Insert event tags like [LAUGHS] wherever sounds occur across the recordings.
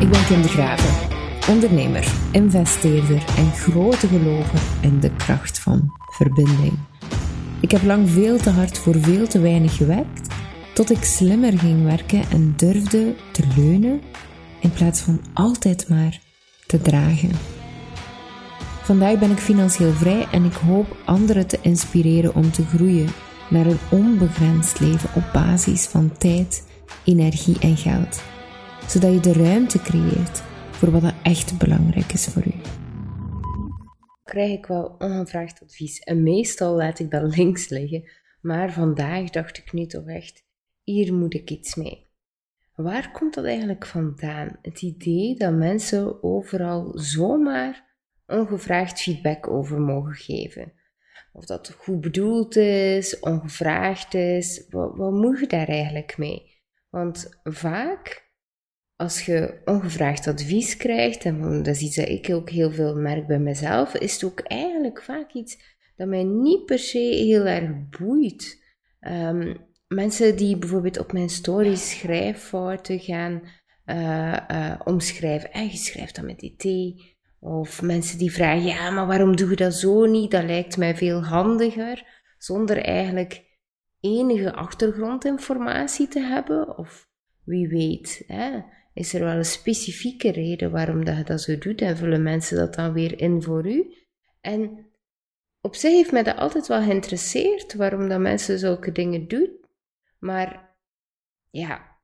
Ik ben Kim de Graven, ondernemer, investeerder en grote gelover in de kracht van verbinding. Ik heb lang veel te hard voor veel te weinig gewerkt, tot ik slimmer ging werken en durfde te leunen in plaats van altijd maar te dragen. Vandaag ben ik financieel vrij en ik hoop anderen te inspireren om te groeien naar een onbegrensd leven op basis van tijd, energie en geld, zodat je de ruimte creëert voor wat er echt belangrijk is voor u. Krijg ik wel ongevraagd advies en meestal laat ik dat [LAUGHS] links liggen, maar vandaag dacht ik nu toch echt, hier moet ik iets mee. Waar komt dat eigenlijk vandaan? Het idee dat mensen overal zomaar ongevraagd feedback over mogen geven. Of dat goed bedoeld is, ongevraagd is, wat, wat moet je daar eigenlijk mee? Want vaak, als je ongevraagd advies krijgt, en dat is iets dat ik ook heel veel merk bij mezelf, is het ook eigenlijk vaak iets dat mij niet per se heel erg boeit. Um, mensen die bijvoorbeeld op mijn stories schrijffouten gaan uh, uh, omschrijven. En je schrijft dat met die. Of mensen die vragen, ja, maar waarom doe je dat zo niet? Dat lijkt mij veel handiger. Zonder eigenlijk enige achtergrondinformatie te hebben. Of wie weet, hè, is er wel een specifieke reden waarom dat je dat zo doet. En vullen mensen dat dan weer in voor u. En op zich heeft mij dat altijd wel geïnteresseerd, waarom dat mensen zulke dingen doen. Maar ja,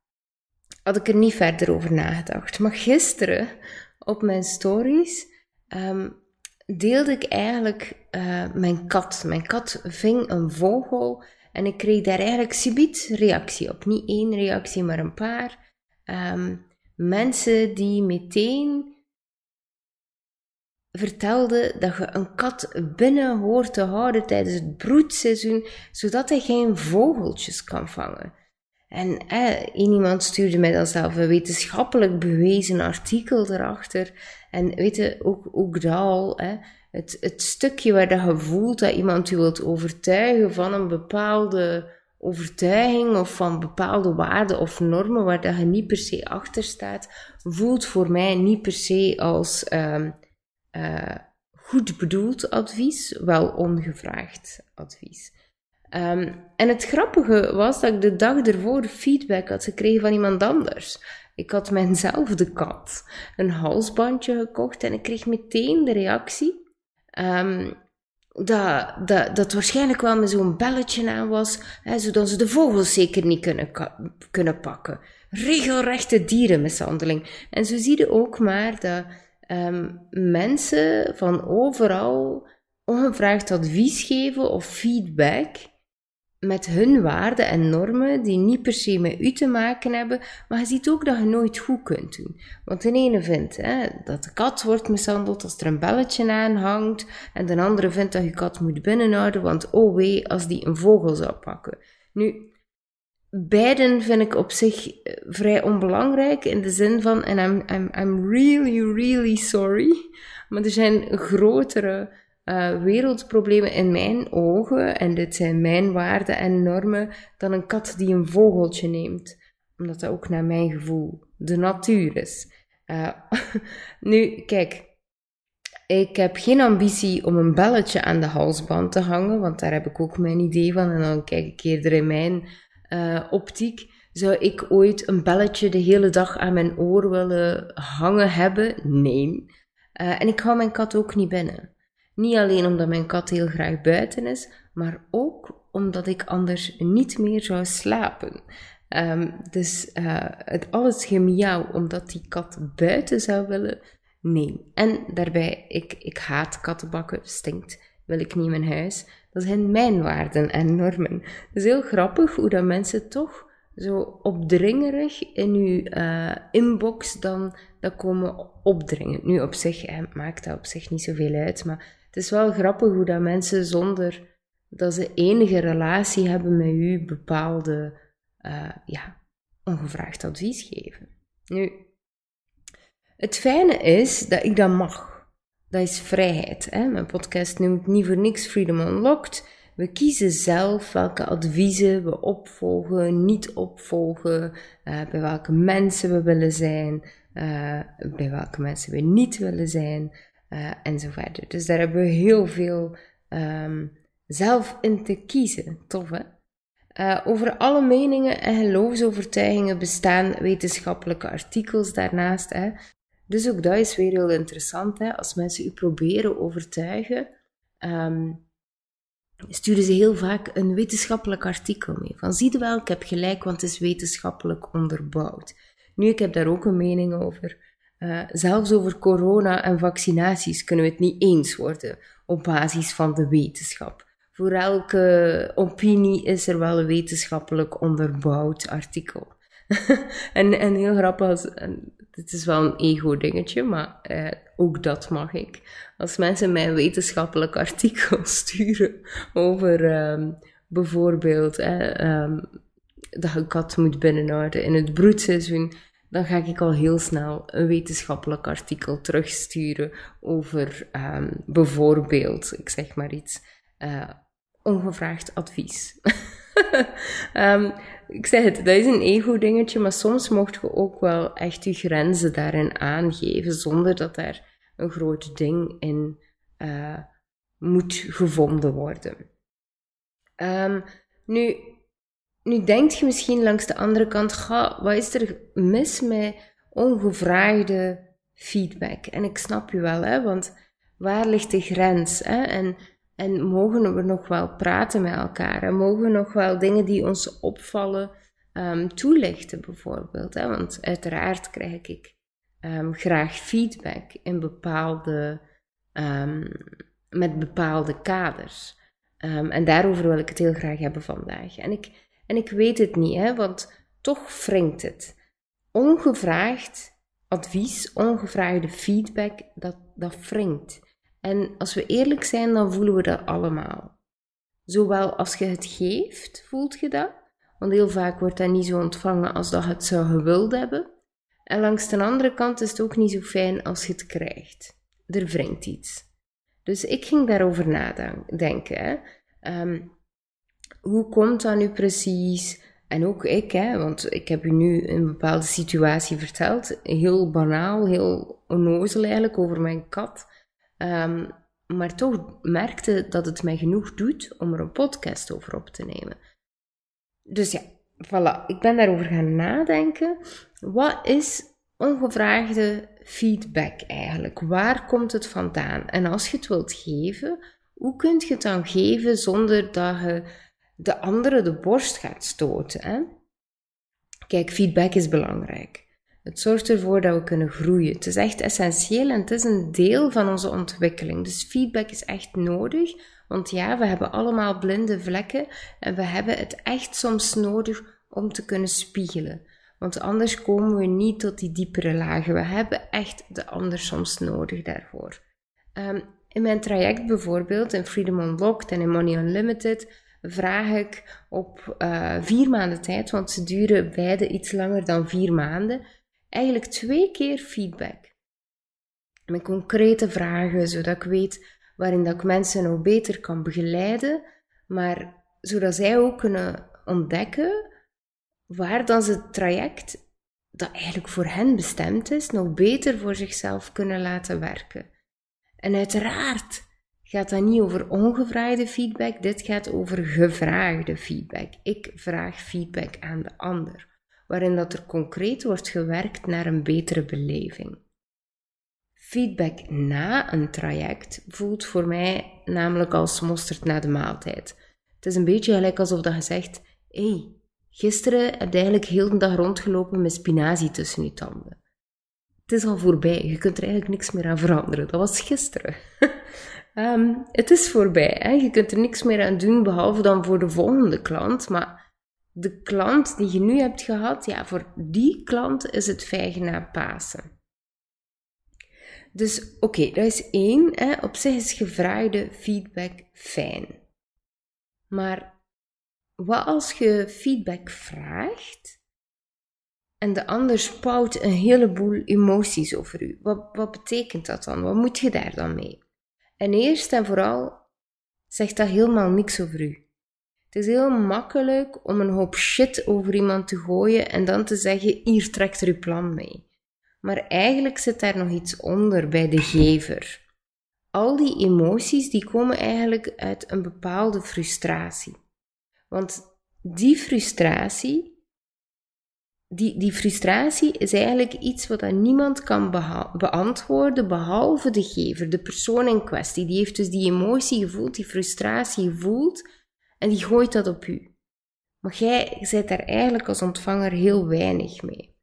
had ik er niet verder over nagedacht. Maar gisteren op mijn stories um, deelde ik eigenlijk uh, mijn kat. Mijn kat ving een vogel en ik kreeg daar eigenlijk subiet reactie op. Niet één reactie, maar een paar. Um, mensen die meteen vertelde dat je een kat binnen hoort te houden tijdens het broedseizoen, zodat hij geen vogeltjes kan vangen. En eh, iemand stuurde mij dan zelf een wetenschappelijk bewezen artikel erachter. En weet je, ook, ook al, het, het stukje waar dat je voelt dat iemand je wilt overtuigen van een bepaalde overtuiging of van bepaalde waarden of normen waar dat je niet per se achter staat, voelt voor mij niet per se als um, uh, goed bedoeld advies, wel ongevraagd advies. Um, en het grappige was dat ik de dag ervoor feedback had gekregen van iemand anders. Ik had mijnzelfde kat een halsbandje gekocht en ik kreeg meteen de reactie um, dat, dat, dat waarschijnlijk wel met zo'n belletje aan was, hè, zodat ze de vogels zeker niet kunnen, kunnen pakken. Regelrechte dierenmishandeling. En zo zie ook maar dat um, mensen van overal ongevraagd advies geven of feedback met hun waarden en normen die niet per se met u te maken hebben, maar je ziet ook dat je nooit goed kunt doen. Want de ene vindt hè, dat de kat wordt mishandeld als er een belletje aan hangt, en de andere vindt dat je kat moet binnenhouden, want oh wee, als die een vogel zou pakken. Nu, beiden vind ik op zich eh, vrij onbelangrijk in de zin van, en I'm, I'm, I'm really, really sorry, [LAUGHS] maar er zijn grotere uh, wereldproblemen in mijn ogen, en dit zijn mijn waarden en normen, dan een kat die een vogeltje neemt. Omdat dat ook naar mijn gevoel de natuur is. Uh, [LAUGHS] nu, kijk, ik heb geen ambitie om een belletje aan de halsband te hangen, want daar heb ik ook mijn idee van. En dan kijk ik eerder in mijn uh, optiek. Zou ik ooit een belletje de hele dag aan mijn oor willen hangen hebben? Nee. En ik hou mijn kat ook niet binnen. Niet alleen omdat mijn kat heel graag buiten is, maar ook omdat ik anders niet meer zou slapen. Um, dus uh, het alles gemiauw omdat die kat buiten zou willen, nee. En daarbij, ik, ik haat kattenbakken, stinkt, wil ik niet in mijn huis. Dat zijn mijn waarden en normen. Het is heel grappig hoe dat mensen toch zo opdringerig in uw uh, inbox dan dat komen opdringen. Nu op zich maakt dat op zich niet zoveel uit, maar het is wel grappig hoe dat mensen zonder dat ze enige relatie hebben met u bepaalde, uh, ja, ongevraagd advies geven. Nu, het fijne is dat ik dat mag. Dat is vrijheid. Hè? Mijn podcast noemt niet voor niks Freedom Unlocked. We kiezen zelf welke adviezen we opvolgen, niet opvolgen, uh, bij welke mensen we willen zijn, uh, bij welke mensen we niet willen zijn, uh, en zo verder. Dus daar hebben we heel veel um, zelf in te kiezen. Tof, hè? over alle meningen en geloofsovertuigingen bestaan wetenschappelijke artikels daarnaast. Hè? Dus ook dat is weer heel interessant. Hè? Als mensen u proberen overtuigen, um, sturen ze heel vaak een wetenschappelijk artikel mee. Van zie je wel, ik heb gelijk, want het is wetenschappelijk onderbouwd. Nu, ik heb daar ook een mening over. Uh, zelfs over corona en vaccinaties kunnen we het niet eens worden op basis van de wetenschap. Voor elke opinie is er wel een wetenschappelijk onderbouwd artikel. [LAUGHS] en, en heel grappig, het is wel een ego-dingetje, maar eh, ook dat mag ik. Als mensen mij een wetenschappelijk [LAUGHS] artikel sturen over um, bijvoorbeeld um, dat een kat moet binnenhouden in het broedseizoen, dan ga ik al heel snel een wetenschappelijk artikel terugsturen over um, bijvoorbeeld, ik zeg maar iets, uh, ongevraagd advies. um, [LAUGHS] ik zeg het, dat is een ego-dingetje, maar soms mocht je ook wel echt je grenzen daarin aangeven, zonder dat daar een groot ding in uh, moet gevonden worden. Um, nu, nu denkt je misschien langs de andere kant, ga, wat is er mis met ongevraagde feedback? En ik snap je wel, hè, want waar ligt de grens? Hè? En en mogen we nog wel praten met elkaar? En mogen we nog wel dingen die ons opvallen um, toelichten, bijvoorbeeld? Hè? Want uiteraard krijg ik um, graag feedback in bepaalde, um, met bepaalde kaders. en daarover wil ik het heel graag hebben vandaag. En ik, en ik weet het niet, hè, want toch wringt het. Ongevraagd advies, ongevraagde feedback, dat, dat wringt. En als we eerlijk zijn, dan voelen we dat allemaal. Zowel als je het geeft, voelt je dat. Want heel vaak wordt dat niet zo ontvangen als dat je het zou gewild hebben. En langs de andere kant is het ook niet zo fijn als je het krijgt. Er wringt iets. Dus ik ging daarover nadenken. Um, hoe komt dat nu precies? En ook ik, hè, want ik heb u nu een bepaalde situatie verteld. Heel banaal, heel onnozel eigenlijk over mijn kat. Um, maar toch merkte dat het mij genoeg doet om er een podcast over op te nemen. Dus ja, voilà. Ik ben daarover gaan nadenken. Wat is ongevraagde feedback eigenlijk? Waar komt het vandaan? En als je het wilt geven, hoe kun je het dan geven zonder dat je de andere de borst gaat stoten? Hè? Kijk, feedback is belangrijk. Het zorgt ervoor dat we kunnen groeien. Het is echt essentieel en het is een deel van onze ontwikkeling. Dus feedback is echt nodig. Want ja, we hebben allemaal blinde vlekken en we hebben het echt soms nodig om te kunnen spiegelen. Want anders komen we niet tot die diepere lagen. We hebben echt de ander soms nodig daarvoor. Um, in mijn traject bijvoorbeeld, in Freedom Unlocked en in Money Unlimited, vraag ik op uh, vier maanden tijd, want ze duren beide iets langer dan vier maanden, eigenlijk twee keer feedback. Met concrete vragen, zodat ik weet waarin dat ik mensen nog beter kan begeleiden, maar zodat zij ook kunnen ontdekken waar dan ze het traject dat eigenlijk voor hen bestemd is, nog beter voor zichzelf kunnen laten werken. En uiteraard gaat dat niet over ongevraagde feedback, dit gaat over gevraagde feedback. Ik vraag feedback aan de ander waarin dat er concreet wordt gewerkt naar een betere beleving. Feedback na een traject voelt voor mij namelijk als mosterd na de maaltijd. Het is een beetje gelijk alsof dat je zegt: hé, hey, gisteren heb je eigenlijk heel de dag rondgelopen met spinazie tussen je tanden. Het is al voorbij, je kunt er eigenlijk niks meer aan veranderen. Dat was gisteren. [LAUGHS] um, het is voorbij, hè? je kunt er niks meer aan doen behalve dan voor de volgende klant, maar de klant die je nu hebt gehad, ja, voor die klant is het vijgen na Pasen. Dus oké, dat is één. Hè. Op zich is gevraagde feedback fijn. Maar wat als je feedback vraagt en de ander spouwt een heleboel emoties over u? Wat, wat betekent dat dan? Wat moet je daar dan mee? En eerst en vooral zegt dat helemaal niks over u. Het is heel makkelijk om een hoop shit over iemand te gooien en dan te zeggen: hier trekt er uw plan mee. Maar eigenlijk zit daar nog iets onder bij de gever. Al die emoties die komen eigenlijk uit een bepaalde frustratie. Want die frustratie die, die frustratie is eigenlijk iets wat niemand kan beantwoorden behalve de gever, de persoon in kwestie. Die heeft dus die emotie gevoeld, die frustratie gevoeld en die gooit dat op u. Maar jij zit daar eigenlijk als ontvanger heel weinig mee.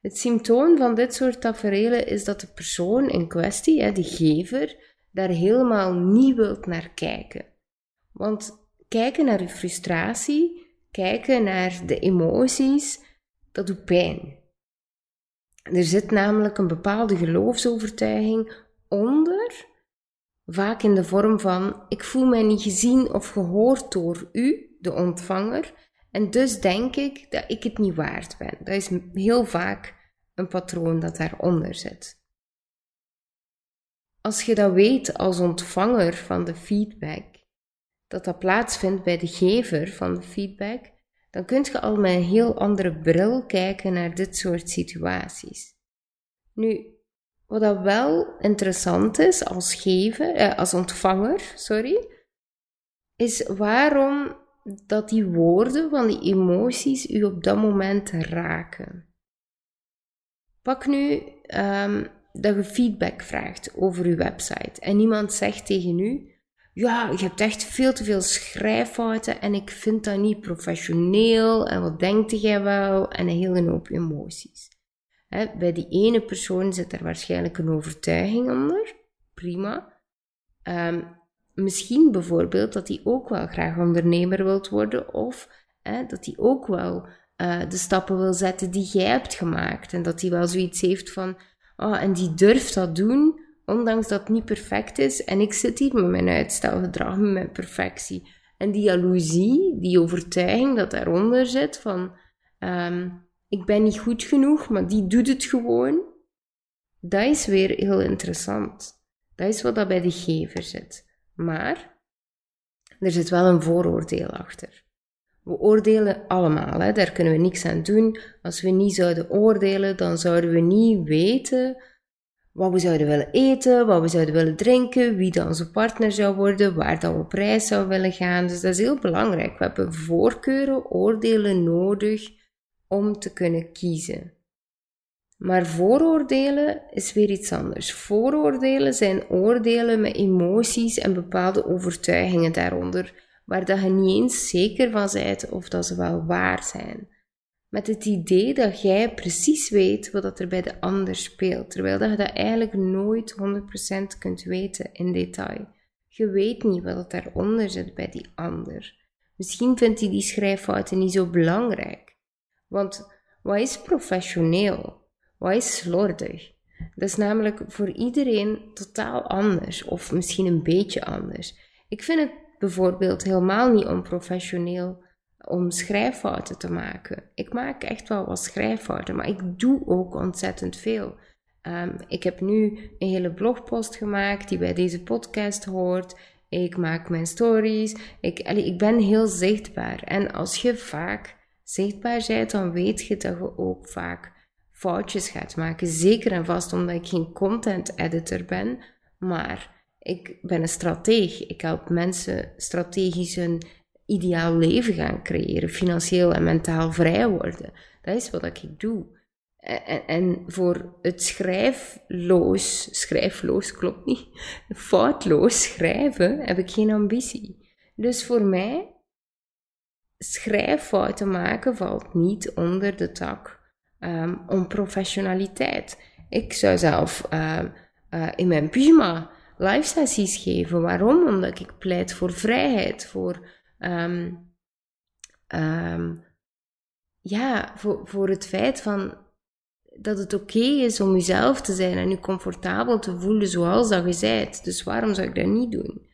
Het symptoom van dit soort tafereelen is dat de persoon in kwestie, de gever, daar helemaal niet wilt naar kijken. Want kijken naar uw frustratie, kijken naar de emoties, dat doet pijn. Er zit namelijk een bepaalde geloofsovertuiging onder, vaak in de vorm van: ik voel mij niet gezien of gehoord door u, de ontvanger, en dus denk ik dat ik het niet waard ben. Dat is heel vaak een patroon dat daaronder zit. Als je dat weet als ontvanger van de feedback, dat dat plaatsvindt bij de gever van de feedback, dan kun je al met een heel andere bril kijken naar dit soort situaties. Nu, wat dat wel interessant is als gever, eh, als ontvanger, sorry, is waarom dat die woorden van die emoties u op dat moment raken. Pak nu um, dat je feedback vraagt over uw website en iemand zegt tegen u: ja, je hebt echt veel te veel schrijffouten en ik vind dat niet professioneel. En wat denkt jij wel? En een hele hoop emoties. bij die ene persoon zit er waarschijnlijk een overtuiging onder, prima. Ehm, misschien bijvoorbeeld dat hij ook wel graag ondernemer wilt worden of dat hij ook wel uh, de stappen wil zetten die jij hebt gemaakt. En dat hij wel zoiets heeft van, oh, en die durft dat doen ondanks dat het niet perfect is. En ik zit hier met mijn uitstelgedrag, met mijn perfectie. En die jaloezie, die overtuiging dat daaronder zit van um, ik ben niet goed genoeg, maar die doet het gewoon. Dat is weer heel interessant. Dat is wat dat bij de gever zit. Maar er zit wel een vooroordeel achter. We oordelen allemaal, hè? daar kunnen we niks aan doen. Als we niet zouden oordelen, dan zouden we niet weten wat we zouden willen eten, wat we zouden willen drinken, wie dan onze partner zou worden, waar dan we op reis zouden willen gaan. Dus dat is heel belangrijk. We hebben voorkeuren, oordelen nodig om te kunnen kiezen. Maar vooroordelen is weer iets anders. Vooroordelen zijn oordelen met emoties en bepaalde overtuigingen daaronder, waar dat je niet eens zeker van bent of dat ze wel waar zijn met het idee dat jij precies weet wat er bij de ander speelt, terwijl dat je dat eigenlijk nooit 100% kunt weten in detail. Je weet niet wat daaronder zit bij die ander. Misschien vindt hij die schrijffouten niet zo belangrijk. Want wat is professioneel? Wat is slordig? Dat is namelijk voor iedereen totaal anders, of misschien een beetje anders. Ik vind het bijvoorbeeld helemaal niet onprofessioneel om schrijffouten te maken. Ik maak echt wel wat schrijffouten, maar ik doe ook ontzettend veel. Um, ik heb nu een hele blogpost gemaakt die bij deze podcast hoort. Ik maak mijn stories. Ik, ik ben heel zichtbaar. En als je vaak zichtbaar bent, dan weet je dat je ook vaak foutjes gaat maken. Zeker en vast omdat ik geen content editor ben, maar ik ben een strateeg. Ik help mensen strategisch hun ideaal leven gaan creëren, financieel en mentaal vrij worden. Dat is wat ik doe. En, en voor het schrijfloos, schrijfloos klopt niet, foutloos schrijven heb ik geen ambitie. Dus voor mij, schrijffouten maken valt niet onder de tak um, om professionaliteit. Ik zou zelf uh, uh, in mijn pyjama live sessies geven. Waarom? Omdat ik pleit voor vrijheid, voor um, um, ja, voor, voor het feit van dat het oké is om jezelf te zijn en je comfortabel te voelen zoals dat je bent. Dus waarom zou ik dat niet doen?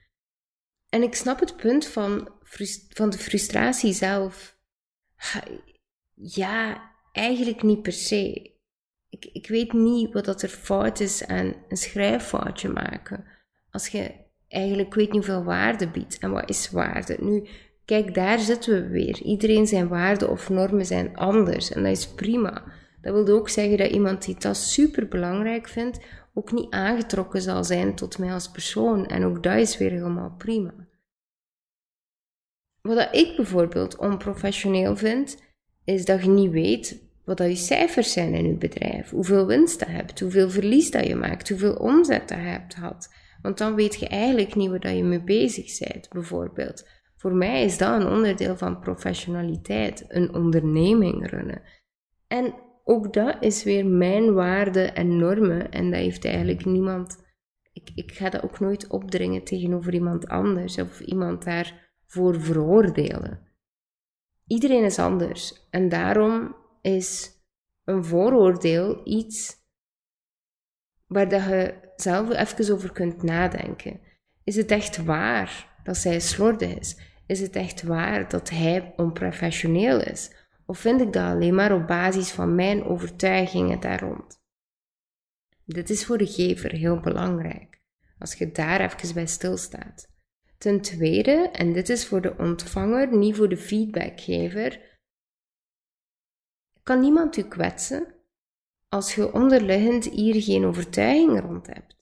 En ik snap het punt van, van de frustratie zelf. Ja, eigenlijk niet per se. Ik, ik weet niet wat dat er fout is aan een schrijffoutje maken. Als je eigenlijk weet niet hoeveel waarde biedt. En wat is waarde? Nu, kijk, daar zitten we weer. Iedereen zijn waarden of normen zijn anders. En dat is prima. Dat wil ook zeggen dat iemand die dat super belangrijk vindt, ook niet aangetrokken zal zijn tot mij als persoon. En ook dat is weer helemaal prima. Wat ik bijvoorbeeld onprofessioneel vind, is dat je niet weet wat dat je cijfers zijn in je bedrijf, hoeveel winst je hebt, hoeveel verlies dat je maakt, hoeveel omzet je hebt gehad. Want dan weet je eigenlijk niet waar je mee bezig bent, bijvoorbeeld. Voor mij is dat een onderdeel van professionaliteit, een onderneming runnen. En ook dat is weer mijn waarden en normen en dat heeft eigenlijk niemand. Ik, ik ga dat ook nooit opdringen tegenover iemand anders of iemand daarvoor veroordelen. Iedereen is anders en daarom is een vooroordeel iets waar dat je zelf even over kunt nadenken. Is het echt waar dat zij slordig is? Is het echt waar dat hij onprofessioneel is? Of vind ik dat alleen maar op basis van mijn overtuigingen daar rond? Dit is voor de gever heel belangrijk, als je daar even bij stilstaat. Ten tweede, en dit is voor de ontvanger, niet voor de feedbackgever, kan niemand u kwetsen als je onderliggend hier geen overtuiging rond hebt.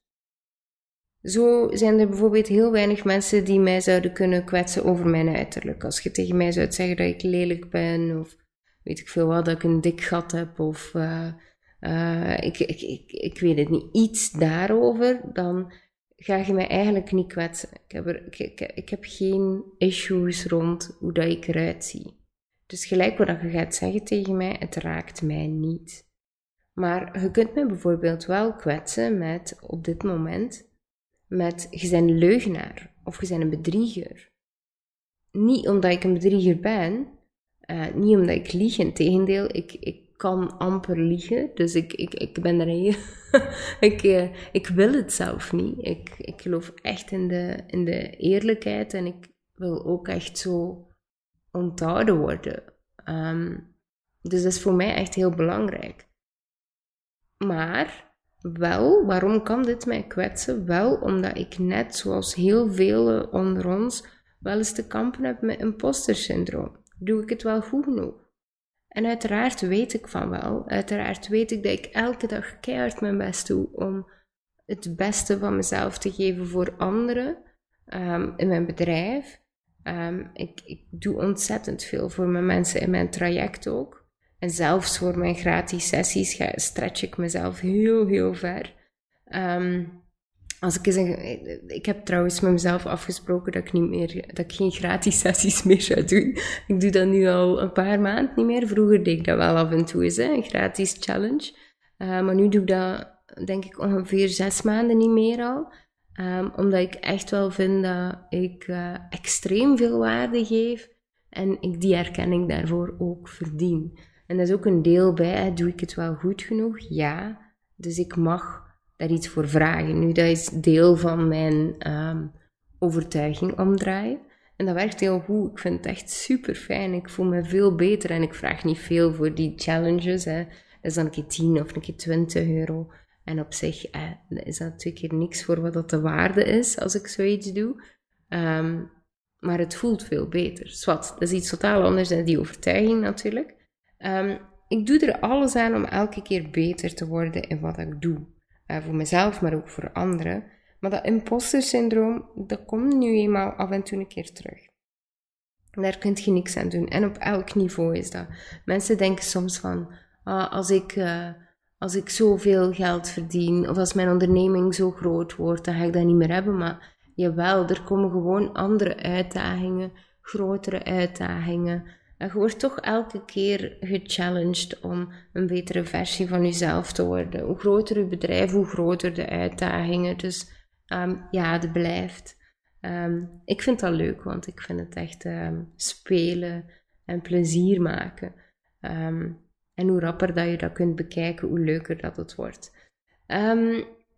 Zo zijn er bijvoorbeeld heel weinig mensen die mij zouden kunnen kwetsen over mijn uiterlijk. Als je tegen mij zou zeggen dat ik lelijk ben, of weet ik veel wat, dat ik een dik gat heb, of uh, uh, ik, ik, ik, ik weet het niet, iets daarover, dan ga je mij eigenlijk niet kwetsen. Ik heb, ik, ik, ik heb geen issues rond hoe dat ik eruit zie. Dus gelijk wat je gaat zeggen tegen mij, het raakt mij niet. Maar je kunt me bijvoorbeeld wel kwetsen met, op dit moment, met je een leugenaar of je bent een bedrieger. Niet omdat ik een bedrieger ben, uh, niet omdat ik lieg, in tegendeel, ik, ik kan amper liegen, dus ik, ik, ik ben erin. [LAUGHS] ik, uh, ik wil het zelf niet. Ik, ik geloof echt in de, in de eerlijkheid en ik wil ook echt zo onthouden worden. Um, dus dat is voor mij echt heel belangrijk. Maar wel, waarom kan dit mij kwetsen? Wel omdat ik net zoals heel velen onder ons wel eens te kampen heb met imposter syndroom. Doe ik het wel goed genoeg? En uiteraard weet ik van wel. Uiteraard weet ik dat ik elke dag keihard mijn best doe om het beste van mezelf te geven voor anderen um, in mijn bedrijf. Um, ik, ik doe ontzettend veel voor mijn mensen in mijn traject ook. En zelfs voor mijn gratis sessies stretch ik mezelf heel, heel ver. Um, als ik, eens een, ik heb trouwens met mezelf afgesproken dat ik, niet meer, dat ik geen gratis [LAUGHS] sessies meer zou doen. Ik doe dat nu al een paar maanden niet meer. Vroeger deed ik dat wel af en toe eens, hè, een gratis challenge. Uh, maar nu doe ik dat denk ik ongeveer zes maanden niet meer al. Um, omdat ik echt wel vind dat ik uh, extreem veel waarde geef en ik die erkenning daarvoor ook verdien. En dat is ook een deel bij, doe ik het wel goed genoeg? Ja. Dus ik mag daar iets voor vragen. Nu, dat is deel van mijn um, overtuiging omdraaien. En dat werkt heel goed. Ik vind het echt super fijn. Ik voel me veel beter en ik vraag niet veel voor die challenges. Hè. Dat is dan een keer 10 of een keer 20 euro. En op zich eh, is dat natuurlijk keer niks voor wat dat de waarde is als ik zoiets doe. Um, maar het voelt veel beter. Zwat, dat is iets totaal anders dan die overtuiging natuurlijk. Um, ik doe er alles aan om elke keer beter te worden in wat ik doe. Uh, voor mezelf, maar ook voor anderen. Maar dat imposter syndroom, dat komt nu eenmaal af en toe een keer terug. Daar kun je niks aan doen. En op elk niveau is dat. Mensen denken soms van, ah, als ik... Uh, als ik zoveel geld verdien of als mijn onderneming zo groot wordt, dan ga ik dat niet meer hebben. Maar jawel, er komen gewoon andere uitdagingen, grotere uitdagingen. En je wordt toch elke keer gechallenged om een betere versie van jezelf te worden. Hoe groter je bedrijf, hoe groter de uitdagingen. Dus um, ja, het blijft. Um, ik vind dat leuk, want ik vind het echt um, spelen en plezier maken. En hoe rapper dat je dat kunt bekijken, hoe leuker dat het wordt.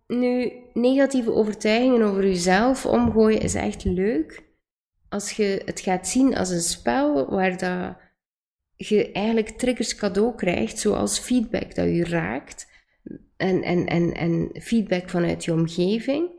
Nu, negatieve overtuigingen over jezelf omgooien is echt leuk. Als je het gaat zien als een spel waar dat je eigenlijk triggers cadeau krijgt, zoals feedback dat je raakt en, en, en, en feedback vanuit je omgeving.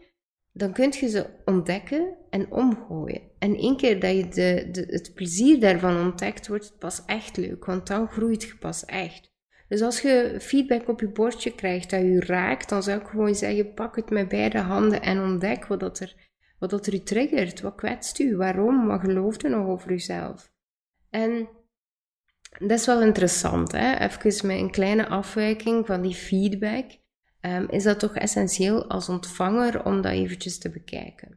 dan kun je ze ontdekken en omgooien. En één keer dat je de, het plezier daarvan ontdekt, wordt het pas echt leuk, want dan groeit je pas echt. Dus als je feedback op je bordje krijgt dat je raakt, dan zou ik gewoon zeggen: pak het met beide handen en ontdek wat, dat er, wat dat u triggert. Wat kwetst u? Waarom? Wat gelooft u nog over uzelf? En dat is wel interessant, hè? even met een kleine afwijking van die feedback. Um, is dat toch essentieel als ontvanger om dat eventjes te bekijken.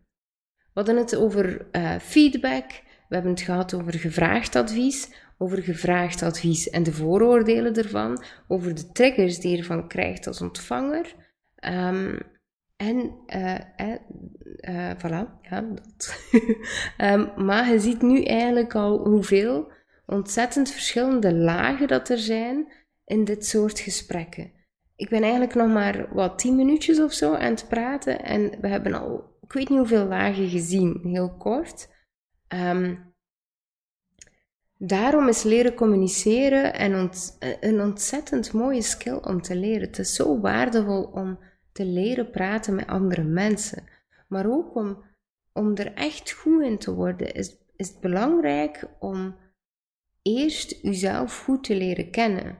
We hadden het over uh, feedback, we hebben het gehad over gevraagd advies, over gevraagd advies en de vooroordelen ervan, over de triggers die je ervan krijgt als ontvanger. Um, en, uh, uh, voilà, ja, dat. um, [LAUGHS] maar je ziet nu eigenlijk al hoeveel ontzettend verschillende lagen dat er zijn in dit soort gesprekken. Ik ben eigenlijk nog maar wat tien minuutjes of zo aan het praten en we hebben al, ik weet niet hoeveel lagen gezien, heel kort. Um, Daarom is leren communiceren en een ontzettend mooie skill om te leren. Het is zo waardevol om te leren praten met andere mensen. Maar ook om, om er echt goed in te worden, is, is het belangrijk om eerst uzelf goed te leren kennen.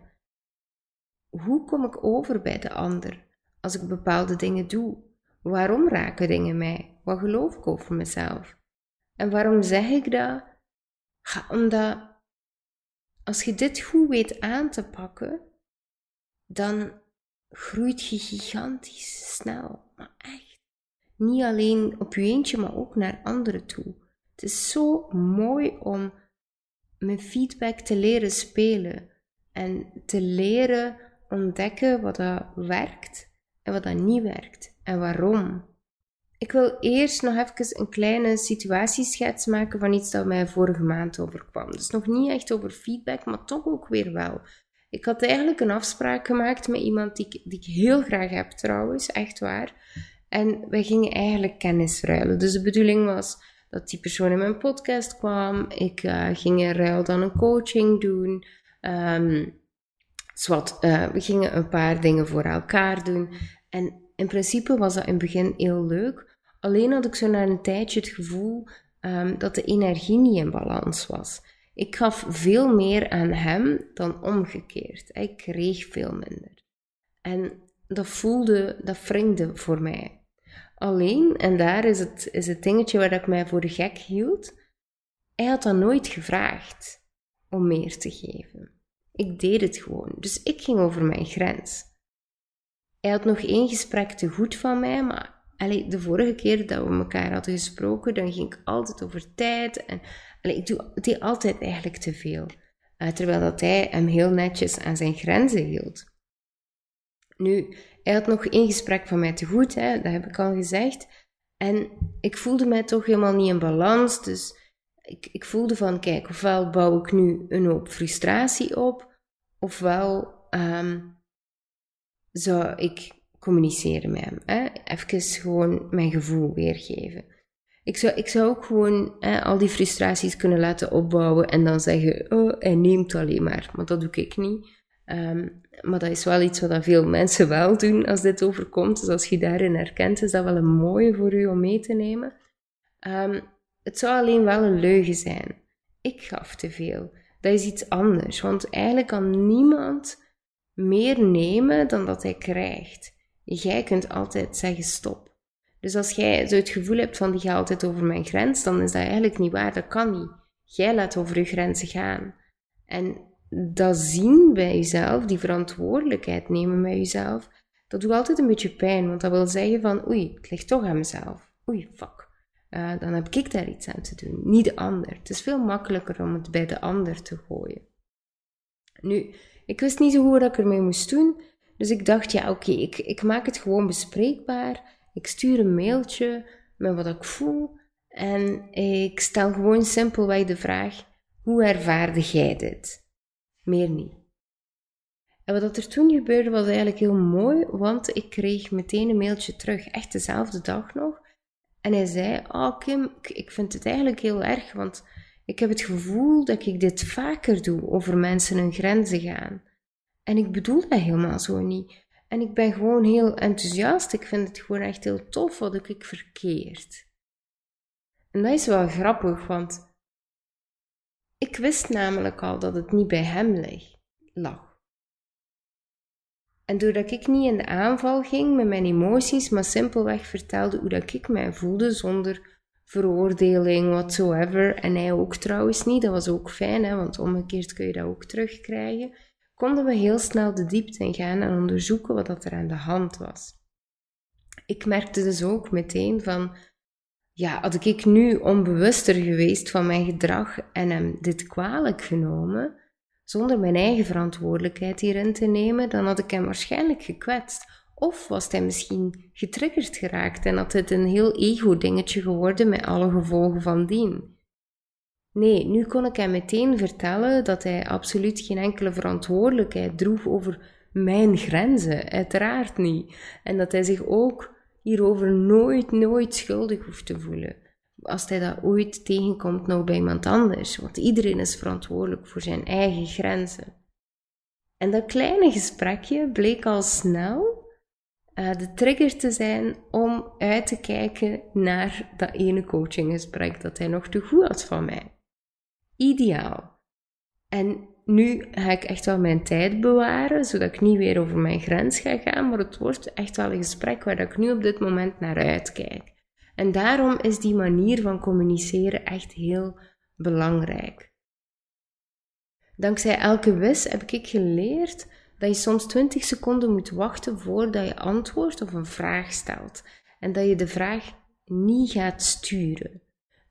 Hoe kom ik over bij de ander als ik bepaalde dingen doe? Waarom raken dingen mij? Wat geloof ik over mezelf? En waarom zeg ik dat? Omdat als je dit goed weet aan te pakken, dan groeit je gigantisch snel. Maar echt. Niet alleen op je eentje, maar ook naar anderen toe. Het is zo mooi om met feedback te leren spelen en te leren ontdekken wat dat werkt en wat dat niet werkt en waarom. Ik wil eerst nog even een kleine situatieschets maken van iets dat mij vorige maand overkwam. Dus nog niet echt over feedback, maar toch ook weer wel. Ik had eigenlijk een afspraak gemaakt met iemand die ik, die ik heel graag heb trouwens, echt waar. En wij gingen eigenlijk kennis ruilen. Dus de bedoeling was dat die persoon in mijn podcast kwam. Ik uh, ging in ruil dan een coaching doen. Um, zwart, uh, we gingen een paar dingen voor elkaar doen. En in principe was dat in het begin heel leuk. Alleen had ik zo na een tijdje het gevoel um, dat de energie niet in balans was. Ik gaf veel meer aan hem dan omgekeerd. Ik kreeg veel minder. En dat voelde, dat wringde voor mij. Alleen, en daar is het, is het dingetje waar ik mij voor de gek hield, hij had dan nooit gevraagd om meer te geven. Ik deed het gewoon, dus ik ging over mijn grens. Hij had nog één gesprek te goed van mij, maar de vorige keer dat we elkaar hadden gesproken, dan ging ik altijd over tijd. En ik doe, deed altijd eigenlijk te veel. Uh, terwijl dat hij hem heel netjes aan zijn grenzen hield. Nu, hij had nog één gesprek van mij te goed, hè, dat heb ik al gezegd. En ik voelde mij toch helemaal niet in balans. Dus ik, ik voelde van, kijk, ofwel bouw ik nu een hoop frustratie op, ofwel um, zou ik communiceren met hem. Hè? Even gewoon mijn gevoel weergeven. Ik zou, ik zou ook gewoon al die frustraties kunnen laten opbouwen en dan zeggen: Oh, hij neemt alleen maar. Maar dat doe ik niet. Um, maar dat is wel iets wat veel mensen wel doen als dit overkomt. Dus als je daarin herkent, is dat wel een mooie voor u om mee te nemen. Um, het zou alleen wel een leugen zijn. Ik gaf te veel. Dat is iets anders, want eigenlijk kan niemand meer nemen dan dat hij krijgt. Jij kunt altijd zeggen stop. Dus als jij zo het gevoel hebt van die gaat altijd over mijn grens, dan is dat eigenlijk niet waar. Dat kan niet. Jij laat over je grenzen gaan. En dat zien bij jezelf, die verantwoordelijkheid nemen bij jezelf, dat doet altijd een beetje pijn. Want dat wil zeggen van oei, het ligt toch aan mezelf. Oei, fuck. Uh, dan heb ik daar iets aan te doen, niet de ander. Het is veel makkelijker om het bij de ander te gooien. Nu, ik wist niet zo goed wat ik ermee moest doen. Dus ik dacht, ja, oké, ik, ik maak het gewoon bespreekbaar. Ik stuur een mailtje met wat ik voel. En ik stel gewoon simpelweg de vraag: hoe ervaarde jij dit? Meer niet. En wat er toen gebeurde was eigenlijk heel mooi, want ik kreeg meteen een mailtje terug, echt dezelfde dag nog. En hij zei: Oh, Kim, ik vind het eigenlijk heel erg, want ik heb het gevoel dat ik dit vaker doe, over mensen hun grenzen gaan. En ik bedoel dat helemaal zo niet. En ik ben gewoon heel enthousiast. Ik vind het gewoon echt heel tof wat ik, verkeerd. En dat is wel grappig, want ik wist namelijk al dat het niet bij hem lag. En doordat ik niet in de aanval ging met mijn emoties, maar simpelweg vertelde hoe dat ik mij voelde zonder veroordeling, whatsoever. En hij ook trouwens niet, dat was ook fijn, hè, want omgekeerd kun je dat ook terugkrijgen. Konden we heel snel de diepte in gaan en onderzoeken wat dat er aan de hand was. Ik merkte dus ook meteen van, ja, had ik nu onbewuster geweest van mijn gedrag en hem dit kwalijk genomen, zonder mijn eigen verantwoordelijkheid hierin te nemen, dan had ik hem waarschijnlijk gekwetst. Of was hij misschien getriggerd geraakt en had het een heel ego-dingetje geworden met alle gevolgen van dien. Nee, nu kon ik hem meteen vertellen dat hij absoluut geen enkele verantwoordelijkheid droeg over mijn grenzen, uiteraard niet. En dat hij zich ook hierover nooit, nooit schuldig hoeft te voelen. Als hij dat ooit tegenkomt nou bij iemand anders, want iedereen is verantwoordelijk voor zijn eigen grenzen. En dat kleine gesprekje bleek al snel uh, de trigger te zijn om uit te kijken naar dat ene coachinggesprek dat hij nog te goed had van mij. Ideaal. En nu ga ik echt wel mijn tijd bewaren, zodat ik niet weer over mijn grens ga gaan, maar het wordt echt wel een gesprek waar ik nu op dit moment naar uitkijk. En daarom is die manier van communiceren echt heel belangrijk. Dankzij elke wis heb ik geleerd dat je soms 20 seconden moet wachten voordat je antwoordt of een vraag stelt. En dat je de vraag niet gaat sturen.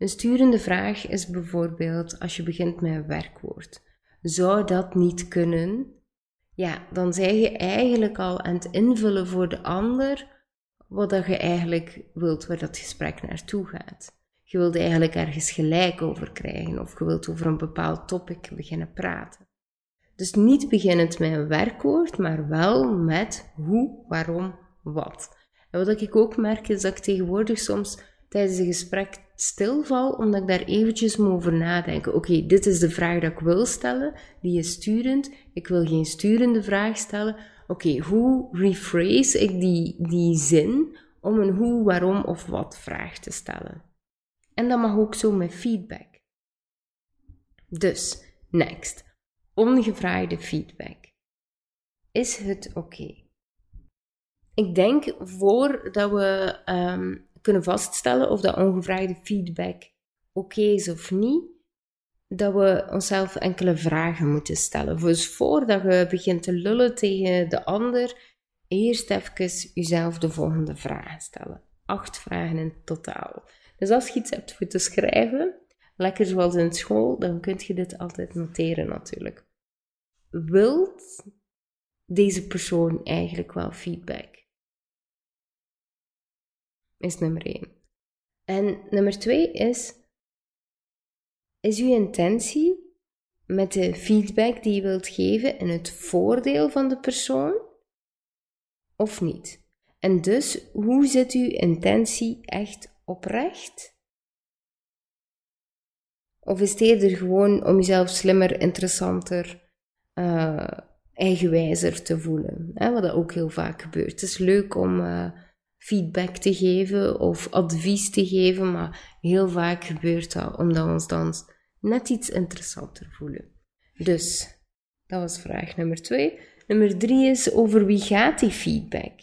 Een sturende vraag is bijvoorbeeld als je begint met een werkwoord. Zou dat niet kunnen? Ja, dan zeg je eigenlijk al aan het invullen voor de ander wat dat je eigenlijk wilt waar dat gesprek naartoe gaat. Je wilt eigenlijk ergens gelijk over krijgen of je wilt over een bepaald topic beginnen praten. Dus niet beginnend met een werkwoord, maar wel met hoe, waarom, wat. En wat ik ook merk is dat ik tegenwoordig soms tijdens een gesprek stilval, omdat ik daar eventjes moet over nadenken. Oké, dit is de vraag dat ik wil stellen, die is sturend. Ik wil geen sturende vraag stellen. Oké, hoe rephrase ik die, die zin om een hoe, waarom of wat vraag te stellen? En dat mag ook zo met feedback. Dus, next. Ongevraagde feedback. Is het oké? Ik denk voordat we um, kunnen vaststellen of dat ongevraagde feedback oké is of niet, dat we onszelf enkele vragen moeten stellen. Dus voordat je begint te lullen tegen de ander, eerst even jezelf de volgende vragen stellen. Acht vragen in totaal. Dus als je iets hebt voor te schrijven, lekker zoals in school, dan kun je dit altijd noteren natuurlijk. Wilt deze persoon eigenlijk wel feedback? Is nummer één. En nummer twee is, is uw intentie met de feedback die je wilt geven in het voordeel van de persoon of niet? En dus, hoe zit uw intentie echt oprecht? Of is het eerder gewoon om jezelf slimmer, interessanter, uh, eigenwijzer te voelen? Hè? Wat dat ook heel vaak gebeurt. Het is leuk om uh, feedback te geven of advies te geven, maar heel vaak gebeurt dat omdat we ons dan net iets interessanter voelen. Dus, dat was vraag nummer twee. Nummer drie is over wie gaat die feedback?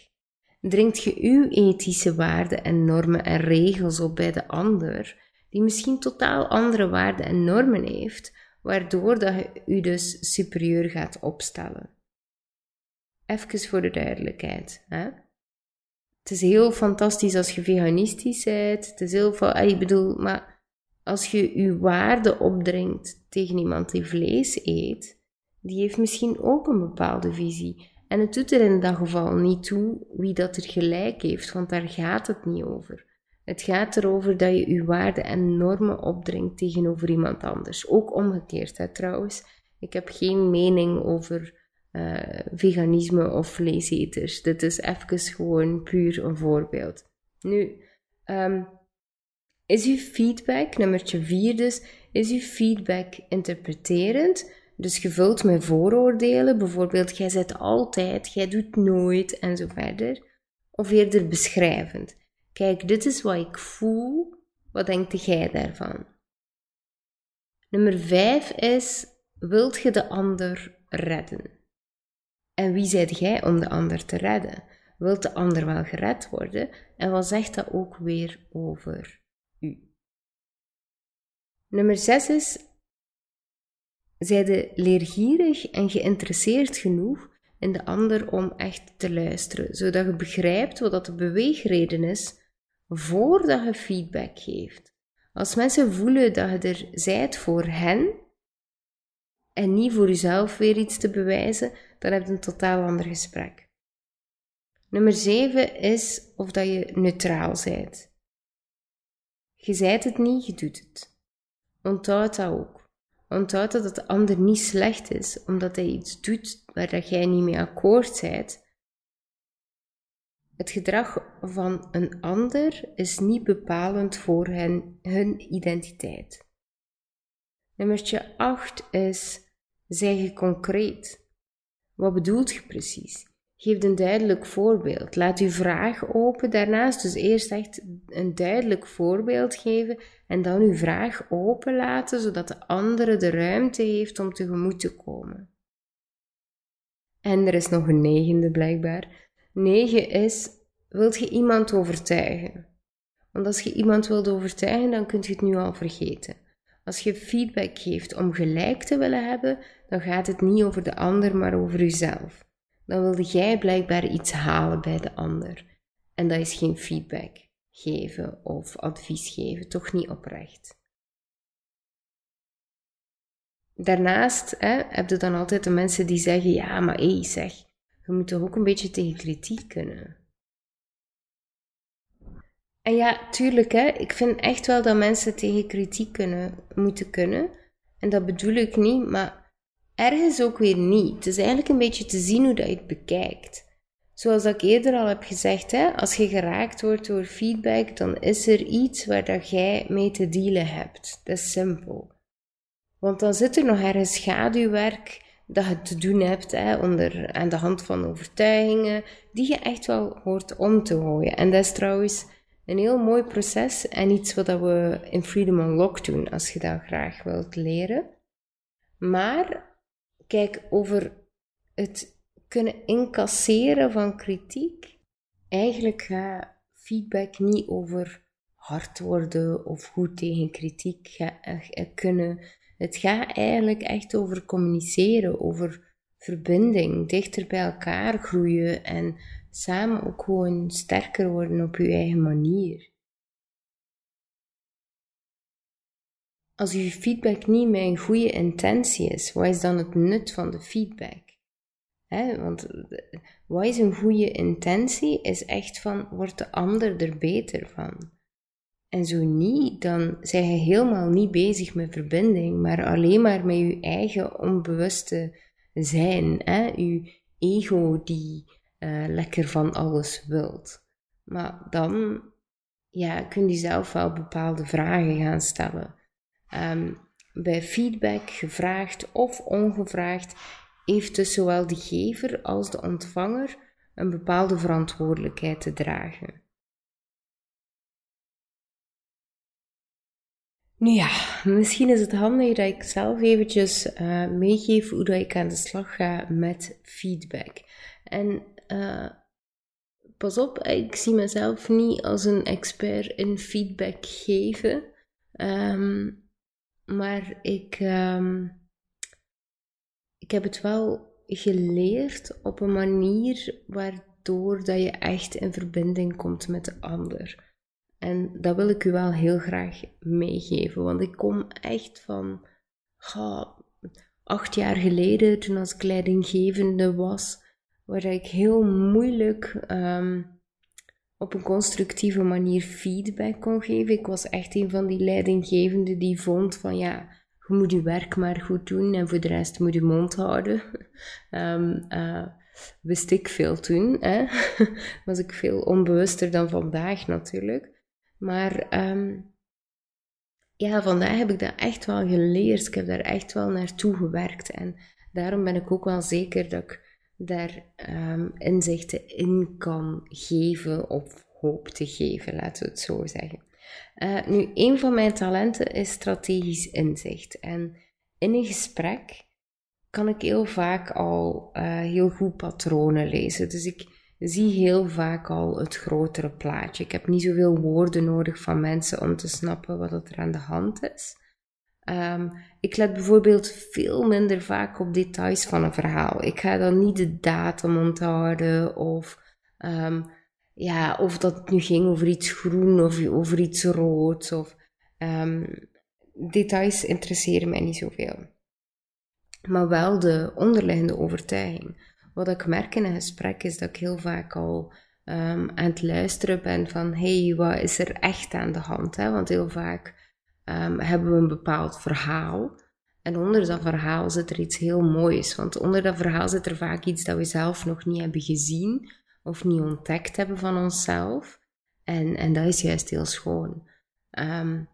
Dringt je uw ethische waarden en normen en regels op bij de ander, die misschien totaal andere waarden en normen heeft, waardoor dat je u dus superieur gaat opstellen? Even voor de duidelijkheid. Hè? Het is heel fantastisch als je veganistisch bent. Het is heel ah, ik bedoel, maar als je je waarde opdringt tegen iemand die vlees eet, die heeft misschien ook een bepaalde visie. En het doet er in dat geval niet toe wie dat er gelijk heeft, want daar gaat het niet over. Het gaat erover dat je je waarden en normen opdringt tegenover iemand anders. Ook omgekeerd, hè, trouwens. Ik heb geen mening over uh, veganisme of vleeseters. Dit is even gewoon puur een voorbeeld. Nu, um, is uw feedback, nummertje vier dus, is uw feedback interpreterend? Dus gevuld met vooroordelen, bijvoorbeeld jij zet altijd, jij doet nooit en zo verder. Of eerder beschrijvend. Kijk, dit is wat ik voel, wat denkt jij daarvan? Nummer 5 is, wilt je de ander redden? En wie zijt jij om de ander te redden? Wilt de ander wel gered worden? En wat zegt dat ook weer over u? Nummer 6 is, zijde leergierig en geïnteresseerd genoeg in de ander om echt te luisteren, zodat je begrijpt wat de beweegreden is voordat je feedback geeft. Als mensen voelen dat je er zijt voor hen en niet voor jezelf weer iets te bewijzen, dan heb je een totaal ander gesprek. Nummer 7 is of dat je neutraal zijt. Je zijt het niet, je doet het. Onthoud dat ook. Onthoud dat het ander niet slecht is, omdat hij iets doet waar dat jij niet mee akkoord bent. Het gedrag van een ander is niet bepalend voor hen, hun identiteit. Nummertje 8 is, zeg je concreet. Wat bedoelt je precies? Geef een duidelijk voorbeeld. Laat uw vraag open. Daarnaast dus eerst echt een duidelijk voorbeeld geven en dan uw vraag open laten, zodat de andere de ruimte heeft om tegemoet te komen. En er is nog een negende blijkbaar. Negen is, wilt je iemand overtuigen? Want als je iemand wilt overtuigen, dan kunt je het nu al vergeten. Als je feedback geeft om gelijk te willen hebben, dan gaat het niet over de ander, maar over jezelf dan wilde jij blijkbaar iets halen bij de ander. En dat is geen feedback geven of advies geven, toch niet oprecht. Daarnaast hè, heb je dan altijd de mensen die zeggen: Ja, maar hé, zeg, je moet toch ook een beetje tegen kritiek kunnen. Ja, tuurlijk, hè, ik vind echt wel dat mensen tegen kritiek kunnen, moeten kunnen. En dat bedoel ik niet, maar ergens ook weer niet. Het is eigenlijk een beetje te zien hoe dat je het bekijkt. Zoals ik eerder al heb gezegd, hè, als je geraakt wordt door feedback, dan is er iets waar dat jij mee te dealen hebt. Dat is simpel. Want dan zit er nog ergens schaduwwerk dat je te doen hebt hè, onder, aan de hand van overtuigingen, die je echt wel hoort om te gooien. En dat is trouwens een heel mooi proces en iets wat we in Freedom Unlock doen, als je dat graag wilt leren. Maar Kijk, over het kunnen incasseren van kritiek. Eigenlijk gaat feedback niet over hard worden of goed tegen kritiek kunnen. Het gaat eigenlijk echt over communiceren, over verbinding, dichter bij elkaar groeien en samen ook gewoon sterker worden op je eigen manier. Als je feedback niet met een goede intentie is, wat is dan het nut van de feedback? want wat is een goede intentie? Is echt van, wordt de ander er beter van? En zo niet, dan zijn je helemaal niet bezig met verbinding, maar alleen maar met je eigen onbewuste zijn. Hè? Je ego die uh, lekker van alles wilt. Maar dan ja, kun je zelf wel bepaalde vragen gaan stellen. Um, bij feedback, gevraagd of ongevraagd, heeft dus zowel de gever als de ontvanger een bepaalde verantwoordelijkheid te dragen. Nu ja, misschien is het handig dat ik zelf eventjes uh, meegeef hoe dat ik aan de slag ga met feedback. En uh, pas op, ik zie mezelf niet als een expert in feedback geven. Um, maar ik, um, ik heb het wel geleerd op een manier waardoor dat je echt in verbinding komt met de ander. En dat wil ik u wel heel graag meegeven, want ik kom echt van acht jaar geleden, toen als ik leidinggevende was, waar ik heel moeilijk um, op een constructieve manier feedback kon geven. Ik was echt een van die leidinggevenden die vond van ja, je moet je werk maar goed doen en voor de rest moet je mond houden. Um, [LAUGHS] uh, wist ik veel toen. Hè? [LAUGHS] was ik veel onbewuster dan vandaag natuurlijk. Maar um, ja, vandaag heb ik dat echt wel geleerd. Ik heb daar echt wel naartoe gewerkt. En daarom ben ik ook wel zeker dat ik daar um, inzichten in kan geven of hoop te geven, laten we het zo zeggen. Uh, nu, een van mijn talenten is strategisch inzicht. En in een gesprek kan ik heel vaak al uh, heel goed patronen lezen. Dus ik zie heel vaak al het grotere plaatje. Ik heb niet zoveel woorden nodig van mensen om te snappen wat er aan de hand is. Um, ik let bijvoorbeeld veel minder vaak op details van een verhaal. Ik ga dan niet de datum onthouden of, um, ja, of dat het nu ging over iets groen of over iets rood. Of, um, details interesseren mij niet zoveel. Maar wel de onderliggende overtuiging. Wat ik merk in een gesprek is dat ik heel vaak al um, aan het luisteren ben van hey, wat is er echt aan de hand? Hè? Want heel vaak um, hebben we een bepaald verhaal. En onder dat verhaal zit er iets heel moois. Want onder dat verhaal zit er vaak iets dat we zelf nog niet hebben gezien of niet ontdekt hebben van onszelf. En, en dat is juist heel schoon. Um,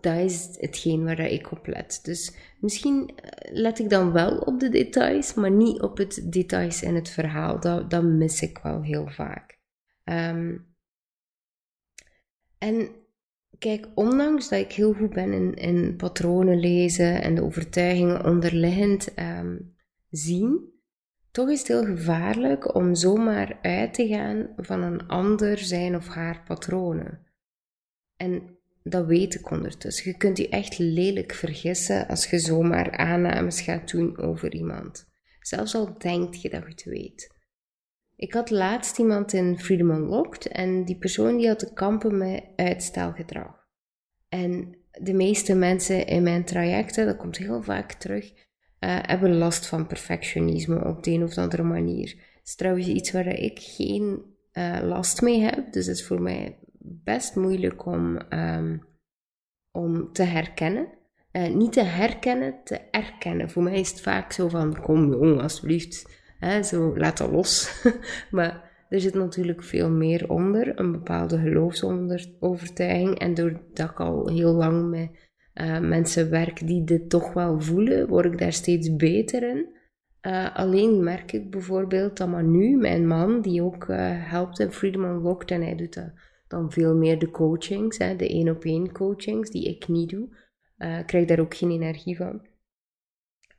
dat is hetgeen waar ik op let. Dus misschien eh, let ik dan wel op de details, maar niet op het details in het verhaal. Dat, dat mis ik wel heel vaak. Um, en kijk, ondanks dat ik heel goed ben in, patronen lezen en de overtuigingen onderliggend um, zien, toch is het heel gevaarlijk om zomaar uit te gaan van een ander zijn of haar patronen. En dat weet ik ondertussen. Je kunt je echt lelijk vergissen als je zomaar aannames gaat doen over iemand. Zelfs al denkt je dat je het weet. Ik had laatst iemand in Freedom Unlocked en die persoon die had te kampen met uitstelgedrag. En de meeste mensen in mijn trajecten, dat komt heel vaak terug, uh, hebben last van perfectionisme op de een of andere manier. Het is trouwens iets waar ik geen uh, last mee heb, dus het is voor mij best moeilijk om, um, om te herkennen. Uh, niet te herkennen, te erkennen. Voor mij is het vaak zo van, kom jong, alsjeblieft. Hè, zo, laat dat los. [LAUGHS] maar er zit natuurlijk veel meer onder. Een bepaalde geloofsovertuiging. En doordat ik al heel lang met uh, mensen werk die dit toch wel voelen, word ik daar steeds beter in. Uh, alleen merk ik bijvoorbeeld dat Manu, mijn man, die ook helpt in Freedom Unlocked, en hij doet dan veel meer de coachings, hè, de één op één coachings, die ik niet doe. Uh, krijg daar ook geen energie van.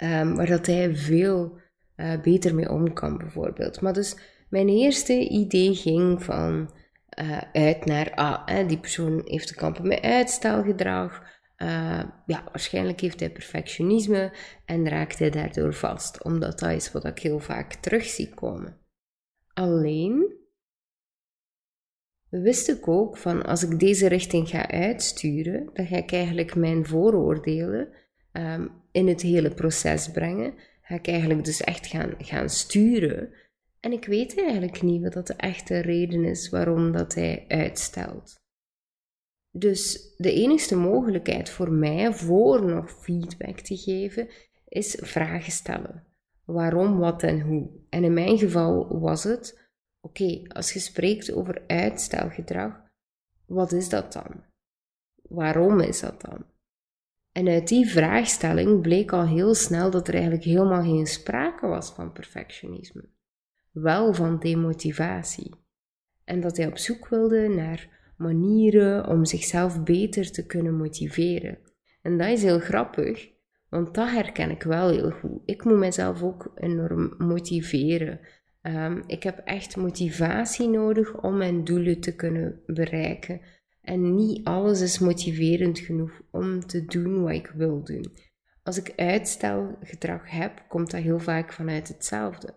Um, maar dat hij veel uh, beter mee om kan, bijvoorbeeld. Maar dus mijn eerste idee ging van uh, uit naar, ah, hè, die persoon heeft te kampen met uitstelgedrag. ja, waarschijnlijk heeft hij perfectionisme en raakt hij daardoor vast, omdat dat is wat ik heel vaak terug zie komen. Alleen wist ik ook van als ik deze richting ga uitsturen, dan ga ik eigenlijk mijn vooroordelen um, in het hele proces brengen. Ga ik eigenlijk dus echt gaan, gaan sturen. En ik weet eigenlijk niet wat dat de echte reden is waarom dat hij uitstelt. Dus de enige mogelijkheid voor mij voor nog feedback te geven is vragen stellen. Waarom, wat en hoe. En in mijn geval was het Oké, als je spreekt over uitstelgedrag, wat is dat dan? Waarom is dat dan? En uit die vraagstelling bleek al heel snel dat er eigenlijk helemaal geen sprake was van perfectionisme, wel van demotivatie. En dat hij op zoek wilde naar manieren om zichzelf beter te kunnen motiveren. En dat is heel grappig, want dat herken ik wel heel goed. Ik moet mezelf ook enorm motiveren Um, ik heb echt motivatie nodig om mijn doelen te kunnen bereiken. En niet alles is motiverend genoeg om te doen wat ik wil doen. Als ik uitstelgedrag heb, komt dat heel vaak vanuit hetzelfde.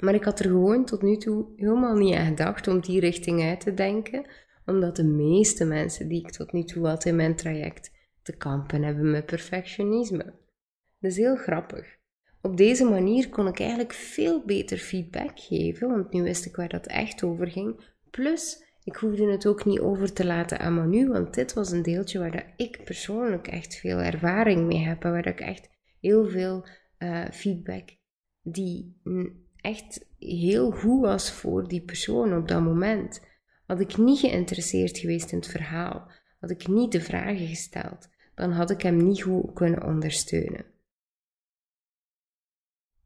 Maar ik had er gewoon tot nu toe helemaal niet aan gedacht om die richting uit te denken, omdat de meeste mensen die ik tot nu toe had in mijn traject te kampen hebben met perfectionisme. Dat is heel grappig. Op deze manier kon ik eigenlijk veel beter feedback geven, want nu wist ik waar dat echt over ging. Plus, ik hoefde het ook niet over te laten aan Manu, want dit was een deeltje waar dat ik persoonlijk echt veel ervaring mee heb en waar ik echt heel veel uh, feedback die echt heel goed was voor die persoon op dat moment. Had ik niet geïnteresseerd geweest in het verhaal, had ik niet de vragen gesteld, dan had ik hem niet goed kunnen ondersteunen.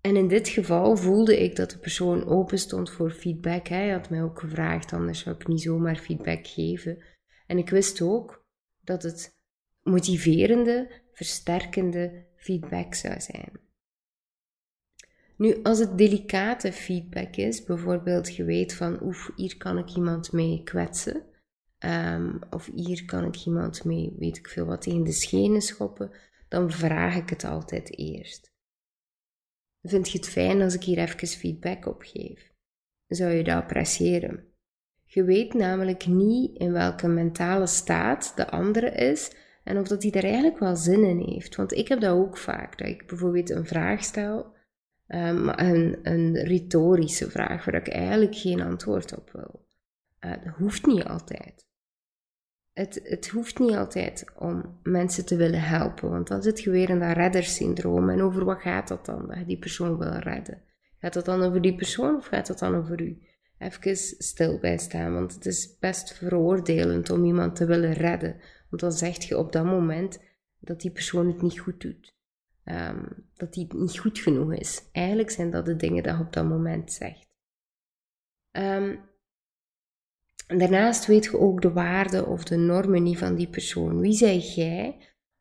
En in dit geval voelde ik dat de persoon open stond voor feedback. Hij had mij ook gevraagd, anders zou ik niet zomaar feedback geven. En ik wist ook dat het motiverende, versterkende feedback zou zijn. Nu, als het delicate feedback is, bijvoorbeeld je weet van, oef, hier kan ik iemand mee kwetsen, um, of hier kan ik iemand mee, weet ik veel wat, in de schenen schoppen, dan vraag ik het altijd eerst. Vind je het fijn als ik hier even feedback op geef? Zou je dat appreciëren? Je weet namelijk niet in welke mentale staat de andere is en of dat hij er eigenlijk wel zin in heeft. Want ik heb dat ook vaak, dat ik bijvoorbeeld een vraag stel, um, een, een retorische vraag waar ik eigenlijk geen antwoord op wil. Uh, dat hoeft niet altijd. Het, het hoeft niet altijd om mensen te willen helpen, want dan zit je weer in dat reddersyndroom. En over wat gaat dat dan, dat je die persoon wil redden? Gaat dat dan over die persoon of gaat dat dan over u? Even stil bij staan, want het is best veroordelend om iemand te willen redden. Want dan zeg je op dat moment dat die persoon het niet goed doet. Um, dat die niet goed genoeg is. Eigenlijk zijn dat de dingen die je op dat moment zegt. Um, daarnaast weet je ook de waarden of de normen niet van die persoon. Wie zeg jij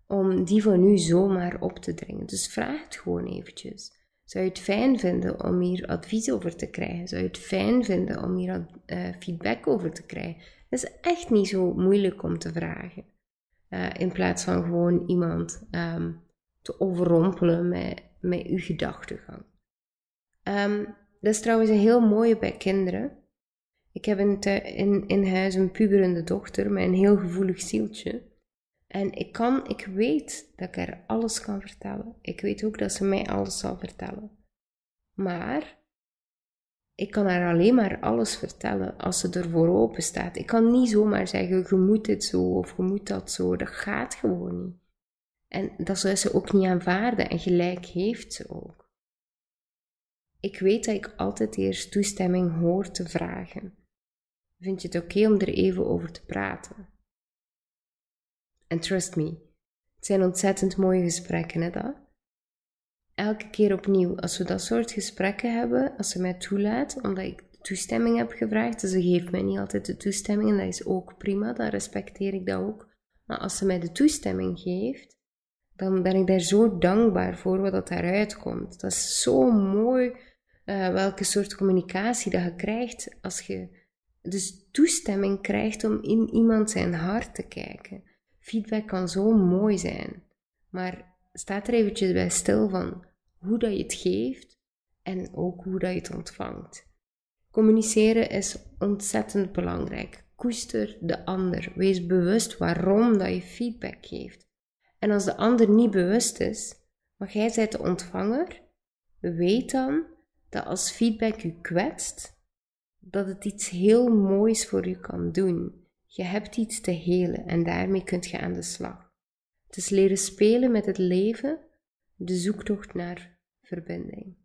om die van u zomaar op te dringen? Dus vraag het gewoon eventjes. Zou je het fijn vinden om hier advies over te krijgen? Zou je het fijn vinden om hier uh, feedback over te krijgen? Dat is echt niet zo moeilijk om te vragen. Uh, in plaats van gewoon iemand um, te overrompelen met, met uw gedachtegang. Um, dat is trouwens een heel mooie bij kinderen. Ik heb in, in, in huis een puberende dochter met een heel gevoelig zieltje. En ik kan, ik weet dat ik haar alles kan vertellen. Ik weet ook dat ze mij alles zal vertellen. Maar ik kan haar alleen maar alles vertellen als ze ervoor open staat. Ik kan niet zomaar zeggen, je moet dit zo of je moet dat zo. Dat gaat gewoon niet. En dat zou ze ook niet aanvaarden en gelijk heeft ze ook. Ik weet dat ik altijd eerst toestemming hoor te vragen. Vind je het oké om er even over te praten? En trust me, het zijn ontzettend mooie gesprekken, hè dat? Elke keer opnieuw, als we dat soort gesprekken hebben, als ze mij toelaat, omdat ik toestemming heb gevraagd, dus ze geeft mij niet altijd de toestemming en dat is ook prima, dan respecteer ik dat ook. Maar als ze mij de toestemming geeft, dan ben ik daar zo dankbaar voor wat dat daaruit komt. Dat is zo mooi uh, welke soort communicatie dat je krijgt als je dus toestemming krijgt om in iemand zijn hart te kijken. Feedback kan zo mooi zijn, maar staat er eventjes bij stil van hoe dat je het geeft en ook hoe dat je het ontvangt. Communiceren is ontzettend belangrijk. Koester de ander. Wees bewust waarom dat je feedback geeft. En als de ander niet bewust is, maar jij bent de ontvanger, weet dan dat als feedback u kwetst, dat het iets heel moois voor u kan doen. Je hebt iets te helen en daarmee kunt je aan de slag. Het is leren spelen met het leven, de zoektocht naar verbinding.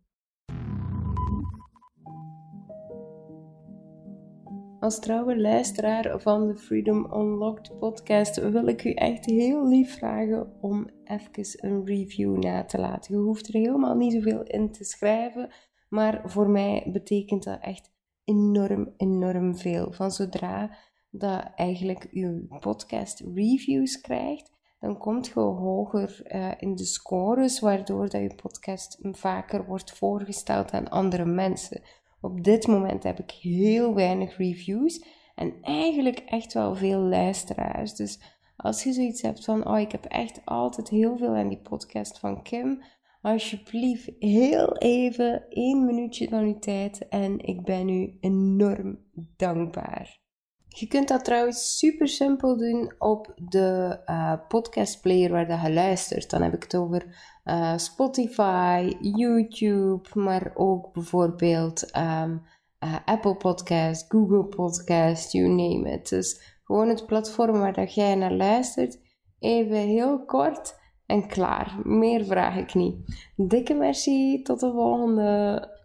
Als trouwe luisteraar van de Freedom Unlocked podcast wil ik u echt heel lief vragen om even een review na te laten. Je hoeft er helemaal niet zoveel in te schrijven, maar voor mij betekent dat echt enorm, enorm veel. Van zodra dat eigenlijk uw podcast reviews krijgt, dan komt je hoger uh, in de scores, waardoor dat je podcast vaker wordt voorgesteld aan andere mensen. Op dit moment heb ik heel weinig reviews en eigenlijk echt wel veel luisteraars. Dus als je zoiets hebt van, oh, ik heb echt altijd heel veel aan die podcast van Kim, alsjeblieft heel even één minuutje van uw tijd en ik ben u enorm dankbaar. Je kunt dat trouwens super simpel doen op de uh, podcast player waar je luistert. Dan heb ik het over uh, Spotify, YouTube, maar ook bijvoorbeeld um, uh, Apple Podcast, Google Podcast, you name it. Dus gewoon het platform waar dat jij naar luistert. Even heel kort en klaar. Meer vraag ik niet. Dikke merci. Tot de volgende.